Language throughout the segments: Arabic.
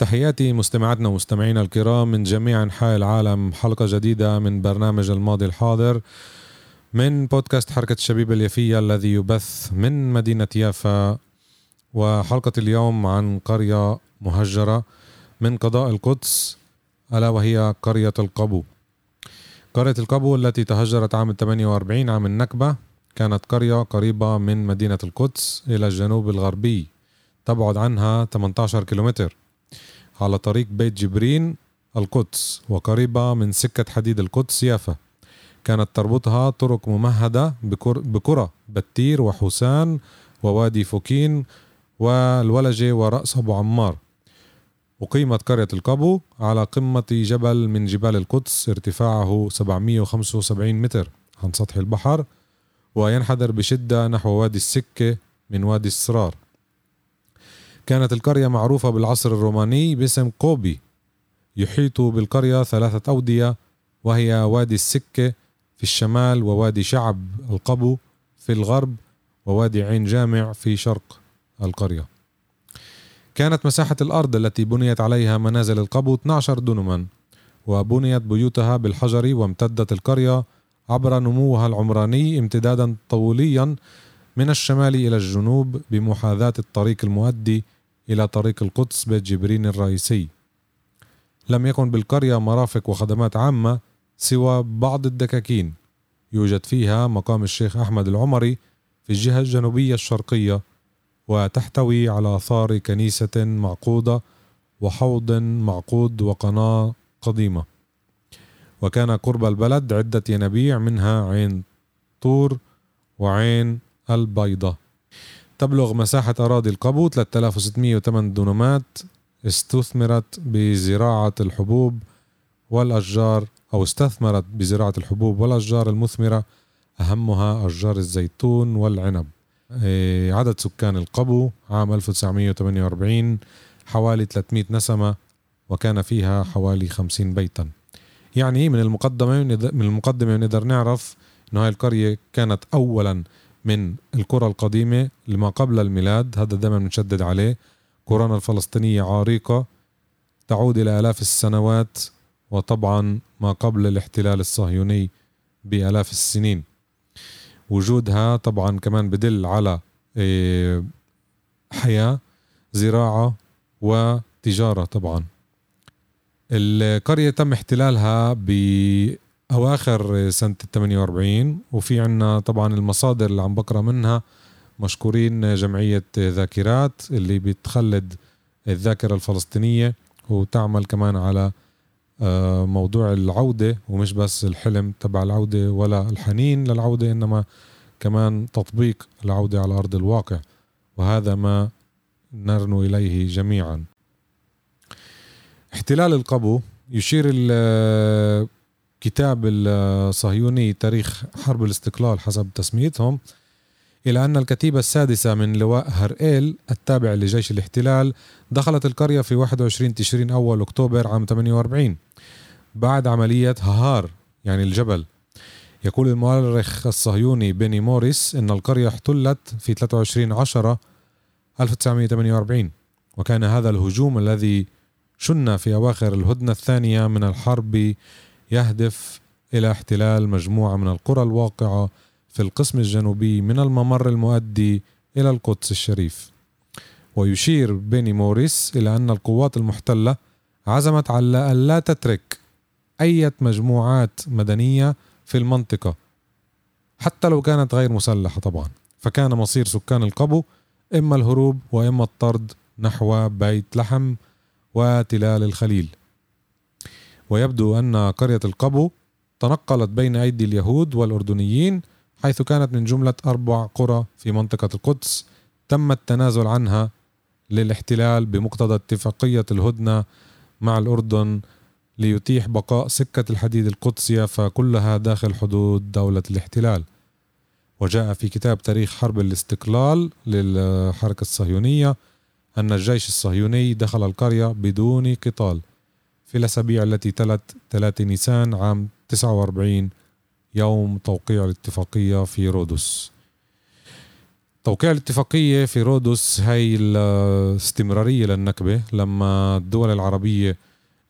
تحياتي مستمعاتنا ومستمعينا الكرام من جميع أنحاء العالم. حلقة جديدة من برنامج الماضي الحاضر من بودكاست حركة الشبيبه اليافية الذي يبث من مدينة يافا. وحلقة اليوم عن قرية مهجرة من قضاء القدس ألا وهي قرية القبو. قرية القبو التي تهجرت عام 48 عام النكبة كانت قرية قريبة من مدينة القدس إلى الجنوب الغربي تبعد عنها 18 كيلومتر. على طريق بيت جبرين القدس وقريبة من سكة حديد القدس يافا. كانت تربطها طرق ممهدة بكرة بتير وحسان ووادي فوكين والولجة ورأس أبو عمار. أقيمت قرية القبو على قمة جبل من جبال القدس ارتفاعه 775 متر عن سطح البحر وينحدر بشدة نحو وادي السكة من وادي السرار كانت القرية معروفة بالعصر الروماني باسم قوبي يحيط بالقرية ثلاثة أودية وهي وادي السكة في الشمال ووادي شعب القبو في الغرب ووادي عين جامع في شرق القرية. كانت مساحة الأرض التي بنيت عليها منازل القبو 12 دنما وبنيت بيوتها بالحجر وامتدت القرية عبر نموها العمراني امتدادا طوليا من الشمال إلى الجنوب بمحاذاة الطريق المؤدي إلى طريق القدس بيت جبرين الرئيسي. لم يكن بالقرية مرافق وخدمات عامة سوى بعض الدكاكين. يوجد فيها مقام الشيخ أحمد العمري في الجهة الجنوبية الشرقية وتحتوي على آثار كنيسة معقودة وحوض معقود وقناة قديمة. وكان قرب البلد عدة ينابيع منها عين طور وعين البيضة. تبلغ مساحة أراضي القبو 3608 دونمات استثمرت بزراعة الحبوب والأشجار أو استثمرت بزراعة الحبوب والأشجار المثمرة أهمها أشجار الزيتون والعنب. إيه، عدد سكان القبو عام 1948 حوالي 300 نسمة وكان فيها حوالي 50 بيتا. يعني من المقدمة من المقدمة نقدر نعرف أنه هاي القرية كانت أولا من القرى القديمة لما قبل الميلاد هذا دائما بنشدد عليه. قرانا الفلسطينية عريقة تعود إلى آلاف السنوات وطبعا ما قبل الاحتلال الصهيوني بآلاف السنين. وجودها طبعا كمان بدل على إيه، حياة زراعة وتجارة طبعا. القرية تم احتلالها بأواخر سنة 48 وفي عنا طبعا المصادر اللي عم بقرأ منها مشكورين جمعية ذاكرات اللي بتخلد الذاكرة الفلسطينية وتعمل كمان على آه، موضوع العودة ومش بس الحلم تبع العودة ولا الحنين للعودة إنما كمان تطبيق العودة على أرض الواقع وهذا ما نرنو إليه جميعا. احتلال القبو يشير الكتاب الصهيوني تاريخ حرب الاستقلال حسب تسميتهم إلى أن الكتيبة السادسة من لواء هرئيل التابع لجيش الاحتلال دخلت القرية في 21 تشرين أول أكتوبر عام 48 بعد عملية ههار يعني الجبل. يقول المؤرخ الصهيوني بيني موريس أن القرية احتلت في 23 عشرة 1948 وكان هذا الهجوم الذي شن في أواخر الهدنة الثانية من الحرب يهدف إلى احتلال مجموعة من القرى الواقعة في القسم الجنوبي من الممر المؤدي إلى القدس الشريف. ويشير بيني موريس إلى أن القوات المحتلة عزمت على ألا تترك أي مجموعات مدنية في المنطقة حتى لو كانت غير مسلحة طبعا. فكان مصير سكان القبو إما الهروب وإما الطرد نحو بيت لحم وتلال الخليل. ويبدو أن قرية القبو تنقلت بين أيدي اليهود والأردنيين حيث كانت من جملة أربع قرى في منطقة القدس. تم التنازل عنها للاحتلال بمقتضى اتفاقية الهدنة مع الأردن ليتيح بقاء سكة الحديد القدسية فكلها داخل حدود دولة الاحتلال. وجاء في كتاب تاريخ حرب الاستقلال للحركة الصهيونية أن الجيش الصهيوني دخل القرية بدون قتال. في الأسابيع التي تلت 3 نيسان عام 49 يوم توقيع الاتفاقية في رودوس. توقيع الاتفاقية في رودوس هي الاستمرارية للنكبة لما الدول العربية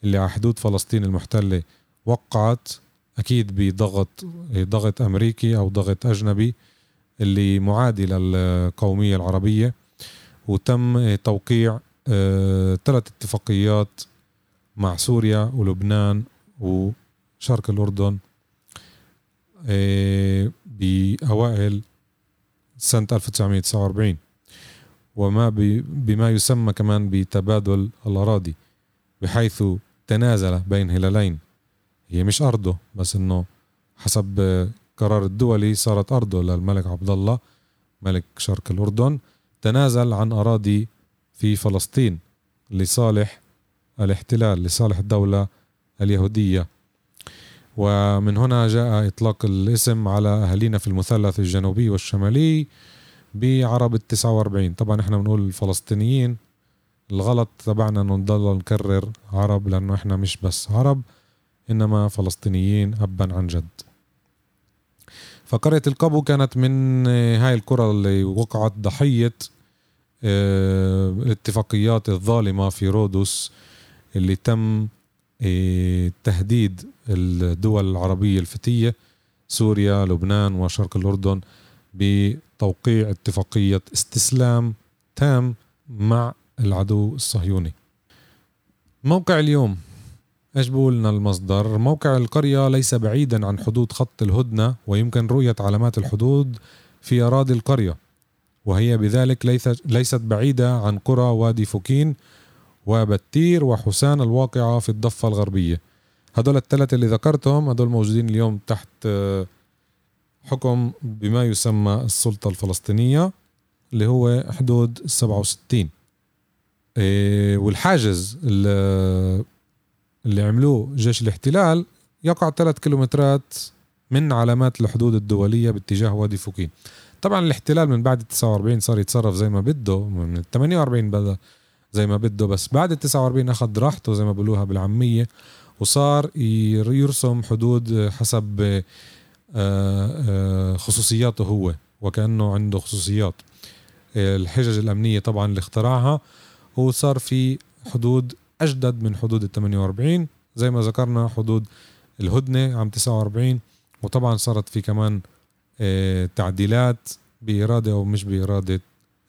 اللي على حدود فلسطين المحتلة وقعت أكيد بضغط ضغط أمريكي أو ضغط أجنبي اللي معادي للقومية العربية. وتم توقيع ثلاث اتفاقيات مع سوريا ولبنان وشرق الأردن بأوائل سنة 1949 وما بما يسمى كمان بتبادل الأراضي بحيث تنازل بين هلالين. هي مش أرضه بس إنه حسب قرار الدولي صارت أرضه للملك عبد الله ملك شرق الأردن تنازل عن أراضي في فلسطين لصالح الاحتلال لصالح الدولة اليهودية. ومن هنا جاء إطلاق الاسم على أهالينا في المثلث الجنوبي والشمالي بعرب التسعة وأربعين. طبعا إحنا بنقول الفلسطينيين. الغلط تبعنا إنه نضل نكرر عرب لأنه إحنا مش بس عرب إنما فلسطينيين ابا عن جد. فقرية القبو كانت من هاي القرى اللي وقعت ضحية آه، الاتفاقيات الظالمة في رودوس اللي تم آه، تهديد الدول العربية الفتية سوريا لبنان وشرق الأردن بتوقيع اتفاقية استسلام تام مع العدو الصهيوني. موقع اليوم إيش بقولنا المصدر. موقع القرية ليس بعيدا عن حدود خط الهدنة ويمكن رؤية علامات الحدود في أراضي القرية وهي بذلك ليست بعيدة عن قرى وادي فوكين وبتير وحسان الواقعة في الضفة الغربية. هدول الثلاثة اللي ذكرتهم هدول موجودين اليوم تحت آه، حكم بما يسمى السلطة الفلسطينية اللي هو حدود 67 إيه، والحاجز اللي, اللي عملوه جيش الاحتلال يقع ثلاث كيلومترات من علامات الحدود الدولية باتجاه وادي فوكين. طبعا الاحتلال من بعد ال 49 صار يتصرف زي ما بده من ال 48 بدأ زي ما بده بس بعد ال 49 أخذ راحته زي ما بقولوها بالعامية وصار يرسم حدود حسب آه، آه، خصوصياته هو وكأنه عنده خصوصيات. الحجج الأمنية طبعا اللي اخترعها وصار في حدود أجدد من حدود ال 48 زي ما ذكرنا حدود الهدنة عام 49 وطبعا صارت في كمان آه، تعديلات بإرادة أو مش بإرادة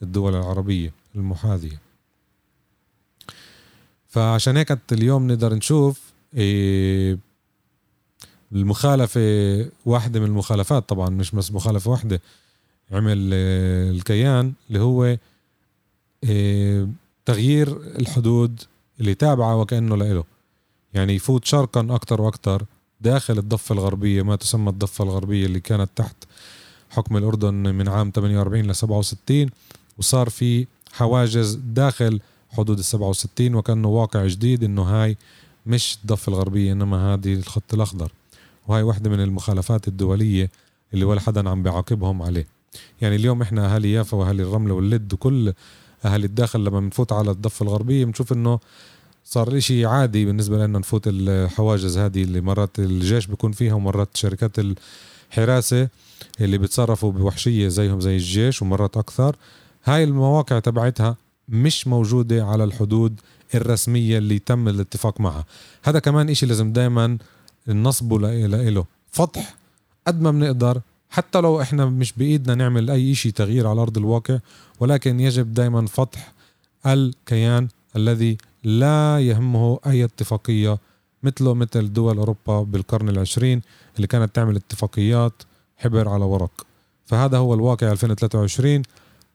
الدول العربية المحاذية. فعشان هيك اليوم نقدر نشوف آه، المخالفة واحدة من المخالفات طبعا مش بس مخالفة واحدة عمل آه، الكيان اللي هو تغيير الحدود اللي تابعة وكأنه لإله. يعني يفوت شرقا أكتر وأكتر داخل الضفة الغربية ما تسمى الضفة الغربية اللي كانت تحت حكم الأردن من عام 48 ل 67 وصار في حواجز داخل حدود ال 67 وكأنه واقع جديد إنه هاي مش الضفة الغربية إنما هذه الخط الأخضر. وهي واحدة من المخالفات الدولية اللي ولا حدا عم بيعاقبهم عليه. يعني اليوم إحنا أهالي يافا وأهالي الرملة واللد وكل أهالي الداخل لما بنفوت على الضفة الغربية بنشوف إنه صار إشي عادي بالنسبة لنا نفوت الحواجز هذه اللي مرات الجيش بيكون فيها ومرات شركات الحراسة اللي بتصرفوا بوحشية زيهم زي الجيش ومرات أكثر. هاي المواقع تبعتها مش موجودة على الحدود الرسمية اللي تم الاتفاق معها. هذا كمان إشي لازم دايما نصبه لإله. فتح قد ما بنقدر حتى لو إحنا مش بإيدنا نعمل أي شيء تغيير على أرض الواقع ولكن يجب دائما فتح الكيان الذي لا يهمه أي اتفاقية مثله مثل دول أوروبا بالقرن العشرين اللي كانت تعمل اتفاقيات حبر على ورق. فهذا هو الواقع 2023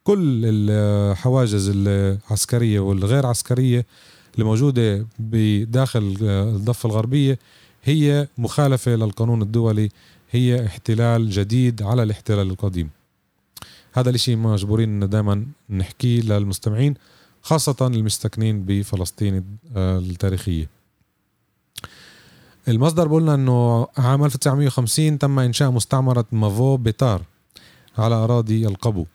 كل الحواجز العسكرية والغير عسكرية اللي موجوده بداخل الضفة الغربية هي مخالفة للقانون الدولي هي احتلال جديد على الاحتلال القديم. هذا الإشي مجبورين دائما نحكيه للمستمعين خاصة المستكنين بفلسطين التاريخية. المصدر بقولنا إنه عام 1950 تم إنشاء مستعمرة مافو بيتار على أراضي القبو.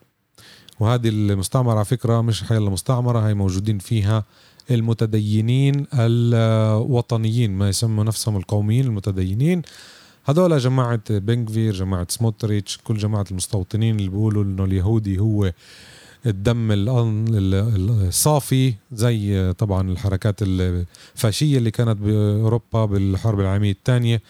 وهذه المستعمرة على فكرة مش حي مستعمرة هي موجودين فيها المتدينين الوطنيين ما يسموا نفسهم القوميين المتدينين. هذول جماعة بنكفير جماعة سموتريتش كل جماعة المستوطنين اللي بيقولوا إنه اليهودي هو الدم الصافي زي طبعا الحركات الفاشية اللي كانت بأوروبا بالحرب العالمية الثانية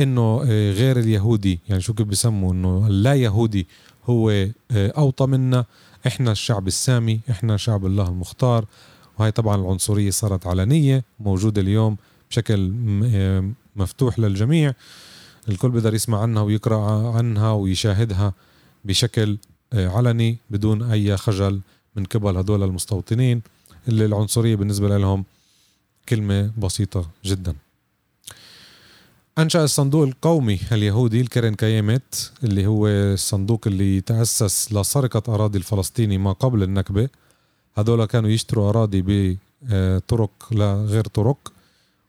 إنه غير اليهودي يعني شو كيف بسموا إنه اللا يهودي هو أوطى منا. إحنا الشعب السامي إحنا شعب الله المختار. وهي طبعا العنصرية صارت علنية موجودة اليوم بشكل مفتوح للجميع. الكل بيقدر يسمع عنها ويقرأ عنها ويشاهدها بشكل آه، علني بدون أي خجل من قبل هدول المستوطنين. اللي العنصرية بالنسبة لهم كلمة بسيطة جدا. أنشأ الصندوق القومي اليهودي الكرن كيامت اللي هو الصندوق اللي تأسس لسرقة أراضي الفلسطيني ما قبل النكبة. هذول كانوا يشتروا أراضي بطرق لا غير طرق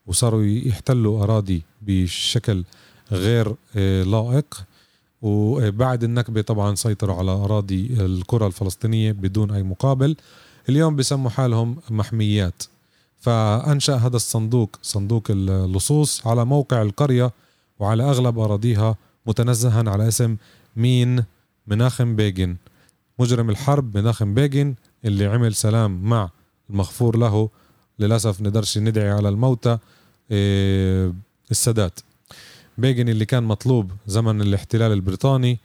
وصاروا يحتلوا أراضي بشكل غير آه، لائق. وبعد النكبة طبعا سيطروا على أراضي القرى الفلسطينية بدون أي مقابل. اليوم بسموا حالهم محميات. فأنشأ هذا الصندوق صندوق اللصوص على موقع القرية وعلى أغلب أراضيها متنزها على اسم مين مناخم بيجن. مجرم الحرب مناخم بيجن اللي عمل سلام مع المغفور له. للأسف نقدرش ندعي على الموتى إيه، السادات. بيجن اللي كان مطلوب زمن الاحتلال البريطاني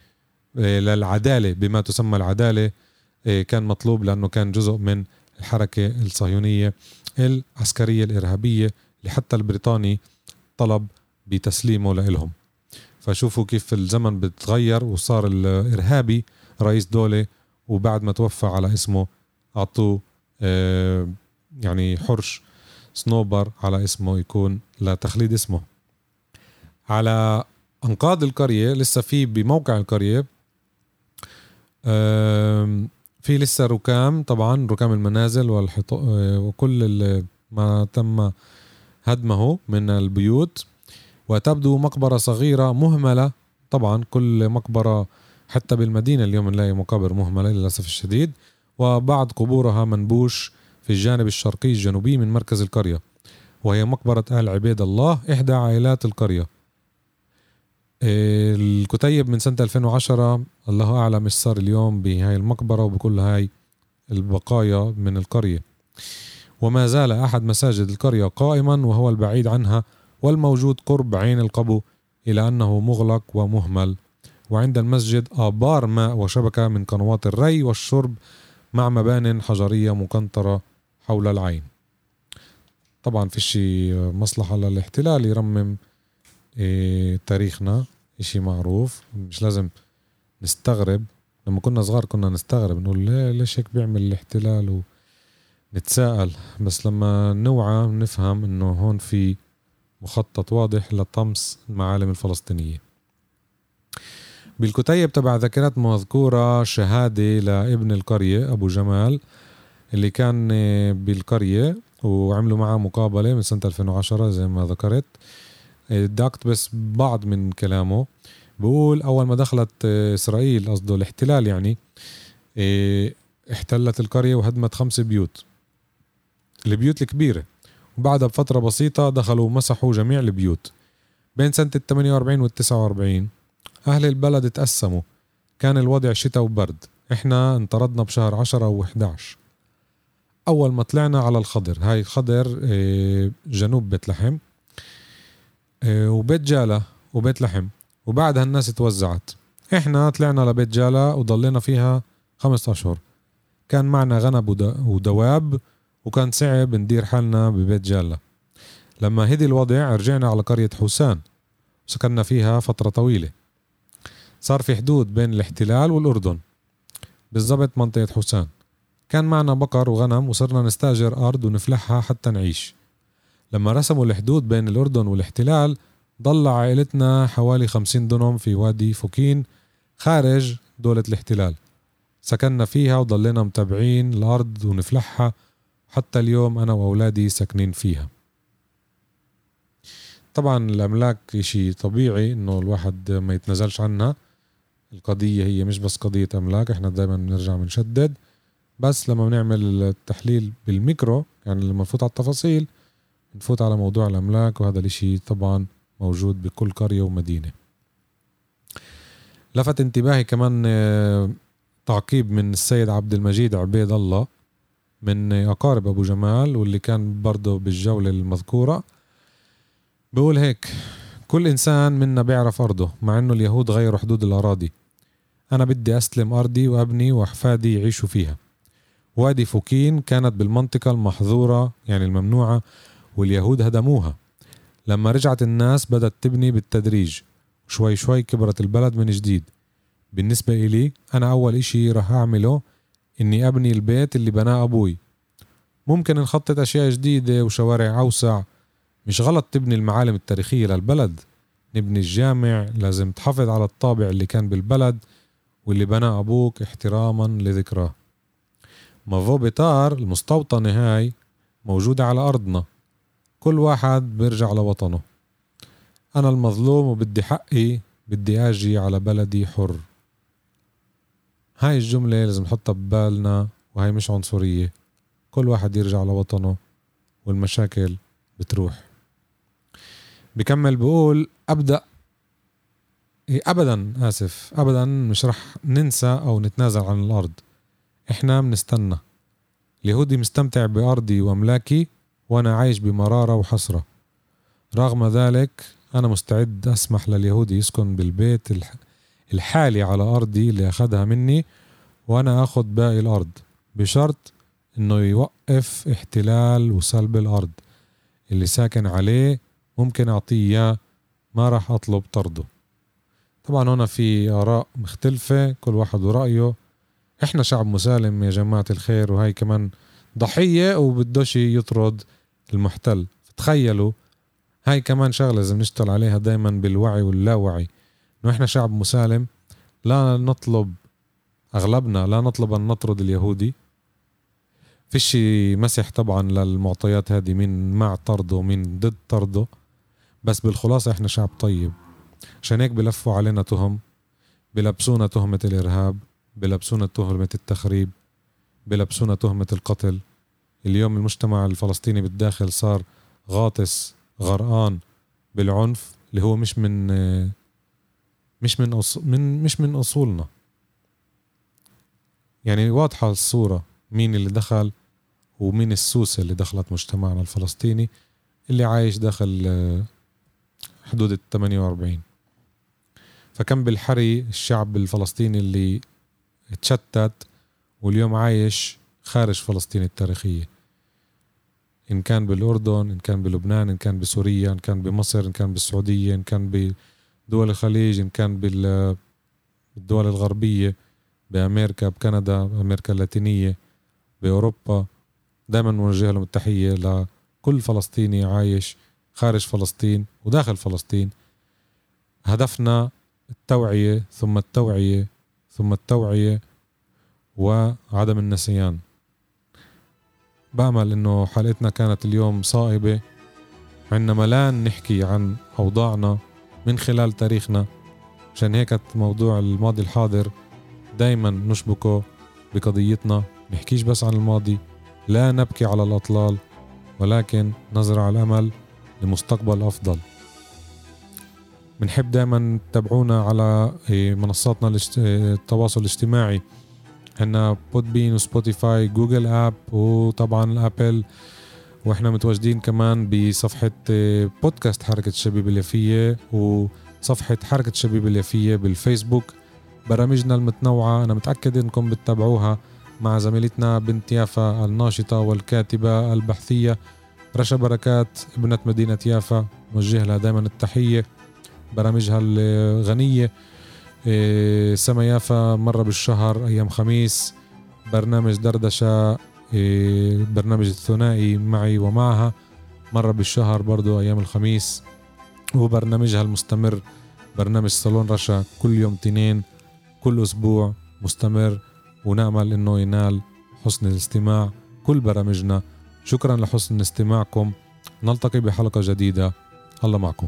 إيه، للعدالة بما تسمى العدالة إيه، كان مطلوب لأنه كان جزء من الحركة الصهيونية. العسكرية الإرهابية اللي حتى البريطاني طلب بتسليمه لإلهم. فشوفوا كيف الزمن بتغير وصار الإرهابي رئيس دولة وبعد ما توفى على اسمه أعطوه آه، يعني حرش صنوبر على اسمه يكون لتخليد اسمه. على أنقاض القرية لسه في بموقع القرية في لسه ركام طبعا ركام المنازل والحط... وكل ما تم هدمه من البيوت. وتبدو مقبرة صغيرة مهملة طبعا كل مقبرة حتى بالمدينة اليوم نلاقي مقابر مهملة للأسف الشديد. وبعض قبورها منبوش في الجانب الشرقي الجنوبي من مركز القرية وهي مقبرة آل عبيد الله إحدى عائلات القرية. الكتيب من سنة 2010 الله أعلم إيش صار اليوم بهاي المقبرة وبكل هاي البقايا من القرية. وما زال أحد مساجد القرية قائما وهو البعيد عنها والموجود قرب عين القبو إلى أنه مغلق ومهمل. وعند المسجد آبار ماء وشبكة من قنوات الري والشرب مع مبان حجرية مقنطرة حول العين. طبعا فيش مصلحة للاحتلال يرمم إيه تاريخنا. إشي معروف مش لازم نستغرب. لما كنا صغار كنا نستغرب نقول ليش هيك بيعمل الاحتلال ونتساءل. بس لما نوعى نفهم إنه هون في مخطط واضح لطمس المعالم الفلسطينية. بالكتيب تبع ذاكرات مذكورة شهادة لابن القرية أبو جمال اللي كان بالقرية وعملوا معه مقابلة من سنة 2010 زي ما ذكرت. بدي اقتبس بعض من كلامه بقول أول ما دخلت آه، إسرائيل قصده الاحتلال يعني آه، احتلت القرية وهدمت خمس بيوت. البيوت الكبيرة. وبعدها بفترة بسيطة دخلوا ومسحوا جميع البيوت. بين سنة ال 48 وال 49 أهل البلد تقسموا كان الوضع شتاء وبرد. إحنا انطردنا بشهر 10 و11 أول ما طلعنا على الخضر هاي خضر آه، جنوب بيت لحم وبيت جالا وبيت لحم وبعدها الناس توزعت. إحنا طلعنا لبيت جالا وضلينا فيها خمسة أشهر. كان معنا غنم ودواب وكان صعب ندير حالنا ببيت جالا. لما هدي الوضع رجعنا على قرية حسان وسكننا فيها فترة طويلة. صار في حدود بين الاحتلال والأردن بالضبط منطقة حسان كان معنا بقر وغنم وصرنا نستأجر أرض ونفلحها حتى نعيش. لما رسموا الحدود بين الأردن والاحتلال ضل عائلتنا حوالي خمسين دنم في وادي فوكين خارج دولة الاحتلال. سكننا فيها وضلينا متابعين الأرض ونفلحها حتى اليوم أنا وأولادي ساكنين فيها. طبعا الأملاك إشي طبيعي إنه الواحد ما يتنازلش عنها. القضية هي مش بس قضية أملاك إحنا دايما بنرجع بنشدد. بس لما بنعمل التحليل بالميكرو يعني لما نفوت على التفاصيل نفوت على موضوع الأملاك وهذا الإشي طبعا موجود بكل قرية ومدينة. لفت انتباهي كمان آه، تعقيب من السيد عبد المجيد عبيد الله من أقارب أبو جمال واللي كان برضه بالجولة المذكورة. بقول هيك كل إنسان منا بيعرف أرضه مع إنه اليهود غيروا حدود الأراضي. أنا بدي أستلم أرضي وأبني وأحفادي يعيشوا فيها. وادي فوكين كانت بالمنطقة المحظورة يعني الممنوعة واليهود هدموها. لما رجعت الناس بدأت تبني بالتدريج. شوي شوي كبرت البلد من جديد. بالنسبة إلي أنا أول إشي رح أعمله إني أبني البيت اللي بناه أبوي. ممكن نخطط أشياء جديدة وشوارع أوسع. مش غلط تبني المعالم التاريخية للبلد. نبني الجامع لازم تحافظ على الطابع اللي كان بالبلد واللي بناه أبوك احتراما لذكراه. مافو بيتار المستوطنة هاي موجودة على أرضنا. كل واحد بيرجع لوطنه. أنا المظلوم وبدي حقي بدي أجي على بلدي حر. هاي الجملة لازم نحطها ببالنا وهي مش عنصرية. كل واحد يرجع لوطنه والمشاكل بتروح. بكمل بقول أبدأ. إيه أبدا آسف. أبدا مش رح ننسى أو نتنازل عن الأرض. إحنا بنستنى. اليهودي مستمتع بأرضي وأملاكي وأنا عايش بمرارة وحسرة. رغم ذلك أنا مستعد أسمح لليهودي يسكن بالبيت الحالي على أرضي اللي أخدها مني وأنا أخد باقي الأرض بشرط إنه يوقف احتلال وسلب الأرض. اللي ساكن عليه ممكن أعطيه إياه ما راح أطلب طرده. طبعا هنا في آراء مختلفة كل واحد ورأيه. إحنا شعب مسالم يا جماعة الخير وهي كمان ضحية وبدوش يطرد. المحتل. تخيلوا هاي كمان شغلة لازم نشتغل عليها دايما بالوعي واللاوعي. إنه إحنا شعب مسالم لا نطلب أغلبنا لا نطلب أن نطرد اليهودي. فيش مسح طبعا للمعطيات هذه مين مع طرده ومين ضد طرده. بس بالخلاصة إحنا شعب طيب. عشان هيك بلفوا علينا تهم بلبسونا تهمة الإرهاب بلبسونا تهمة التخريب بلبسونا تهمة القتل. اليوم المجتمع الفلسطيني بالداخل صار غاطس غرقان بالعنف اللي هو مش من مش من أص... من مش من أصولنا. يعني واضحة الصورة مين اللي دخل ومين السوسة اللي دخلت مجتمعنا الفلسطيني اللي عايش داخل حدود ال 48 فكم بالحري الشعب الفلسطيني اللي اتشتت واليوم عايش خارج فلسطين التاريخية. إن كان بالأردن إن كان بلبنان إن كان بسوريا إن كان بمصر إن كان بالسعودية إن كان بدول الخليج إن كان بالدول الغربية بأمريكا بكندا بأمريكا اللاتينية بأوروبا دائما نوجه لهم التحية لكل فلسطيني عايش خارج فلسطين وداخل فلسطين. هدفنا التوعية ثم التوعية ثم التوعية وعدم النسيان. بأمل إنه حلقتنا كانت اليوم صائبة. عنا ملان نحكي عن أوضاعنا من خلال تاريخنا عشان هيك موضوع الماضي الحاضر دايما نشبكه بقضيتنا. نحكيش بس عن الماضي لا نبكي على الأطلال ولكن نزرع الأمل لمستقبل أفضل. بنحب دائما تتابعونا على إيه، منصاتنا التواصل الاجتماعي. عندنا بين و Spotify Google App وطبعا ال Apple وإحنا متواجدين كمان بصفحة آه، بودكاست حركة الشبيب اليافية وصفحة حركة الشبيب اليافية بالفيسبوك. برامجنا المتنوعة أنا متأكد إنكم بتتابعوها مع زميلتنا بنت يافا الناشطة والكاتبة البحثية رشا بركات ابنة مدينة يافا. موجه لها دائما التحية. برامجها الغنية سما يافا مرة بالشهر أيام خميس. برنامج دردشة إيه، برنامج الثنائي معي ومعها. مرة بالشهر برضو أيام الخميس. وبرنامجها المستمر برنامج صالون رشا كل يوم تنين كل أسبوع مستمر. ونأمل إنه ينال حسن الاستماع كل برامجنا. شكرا لحسن استماعكم. نلتقي بحلقة جديدة. الله معكم.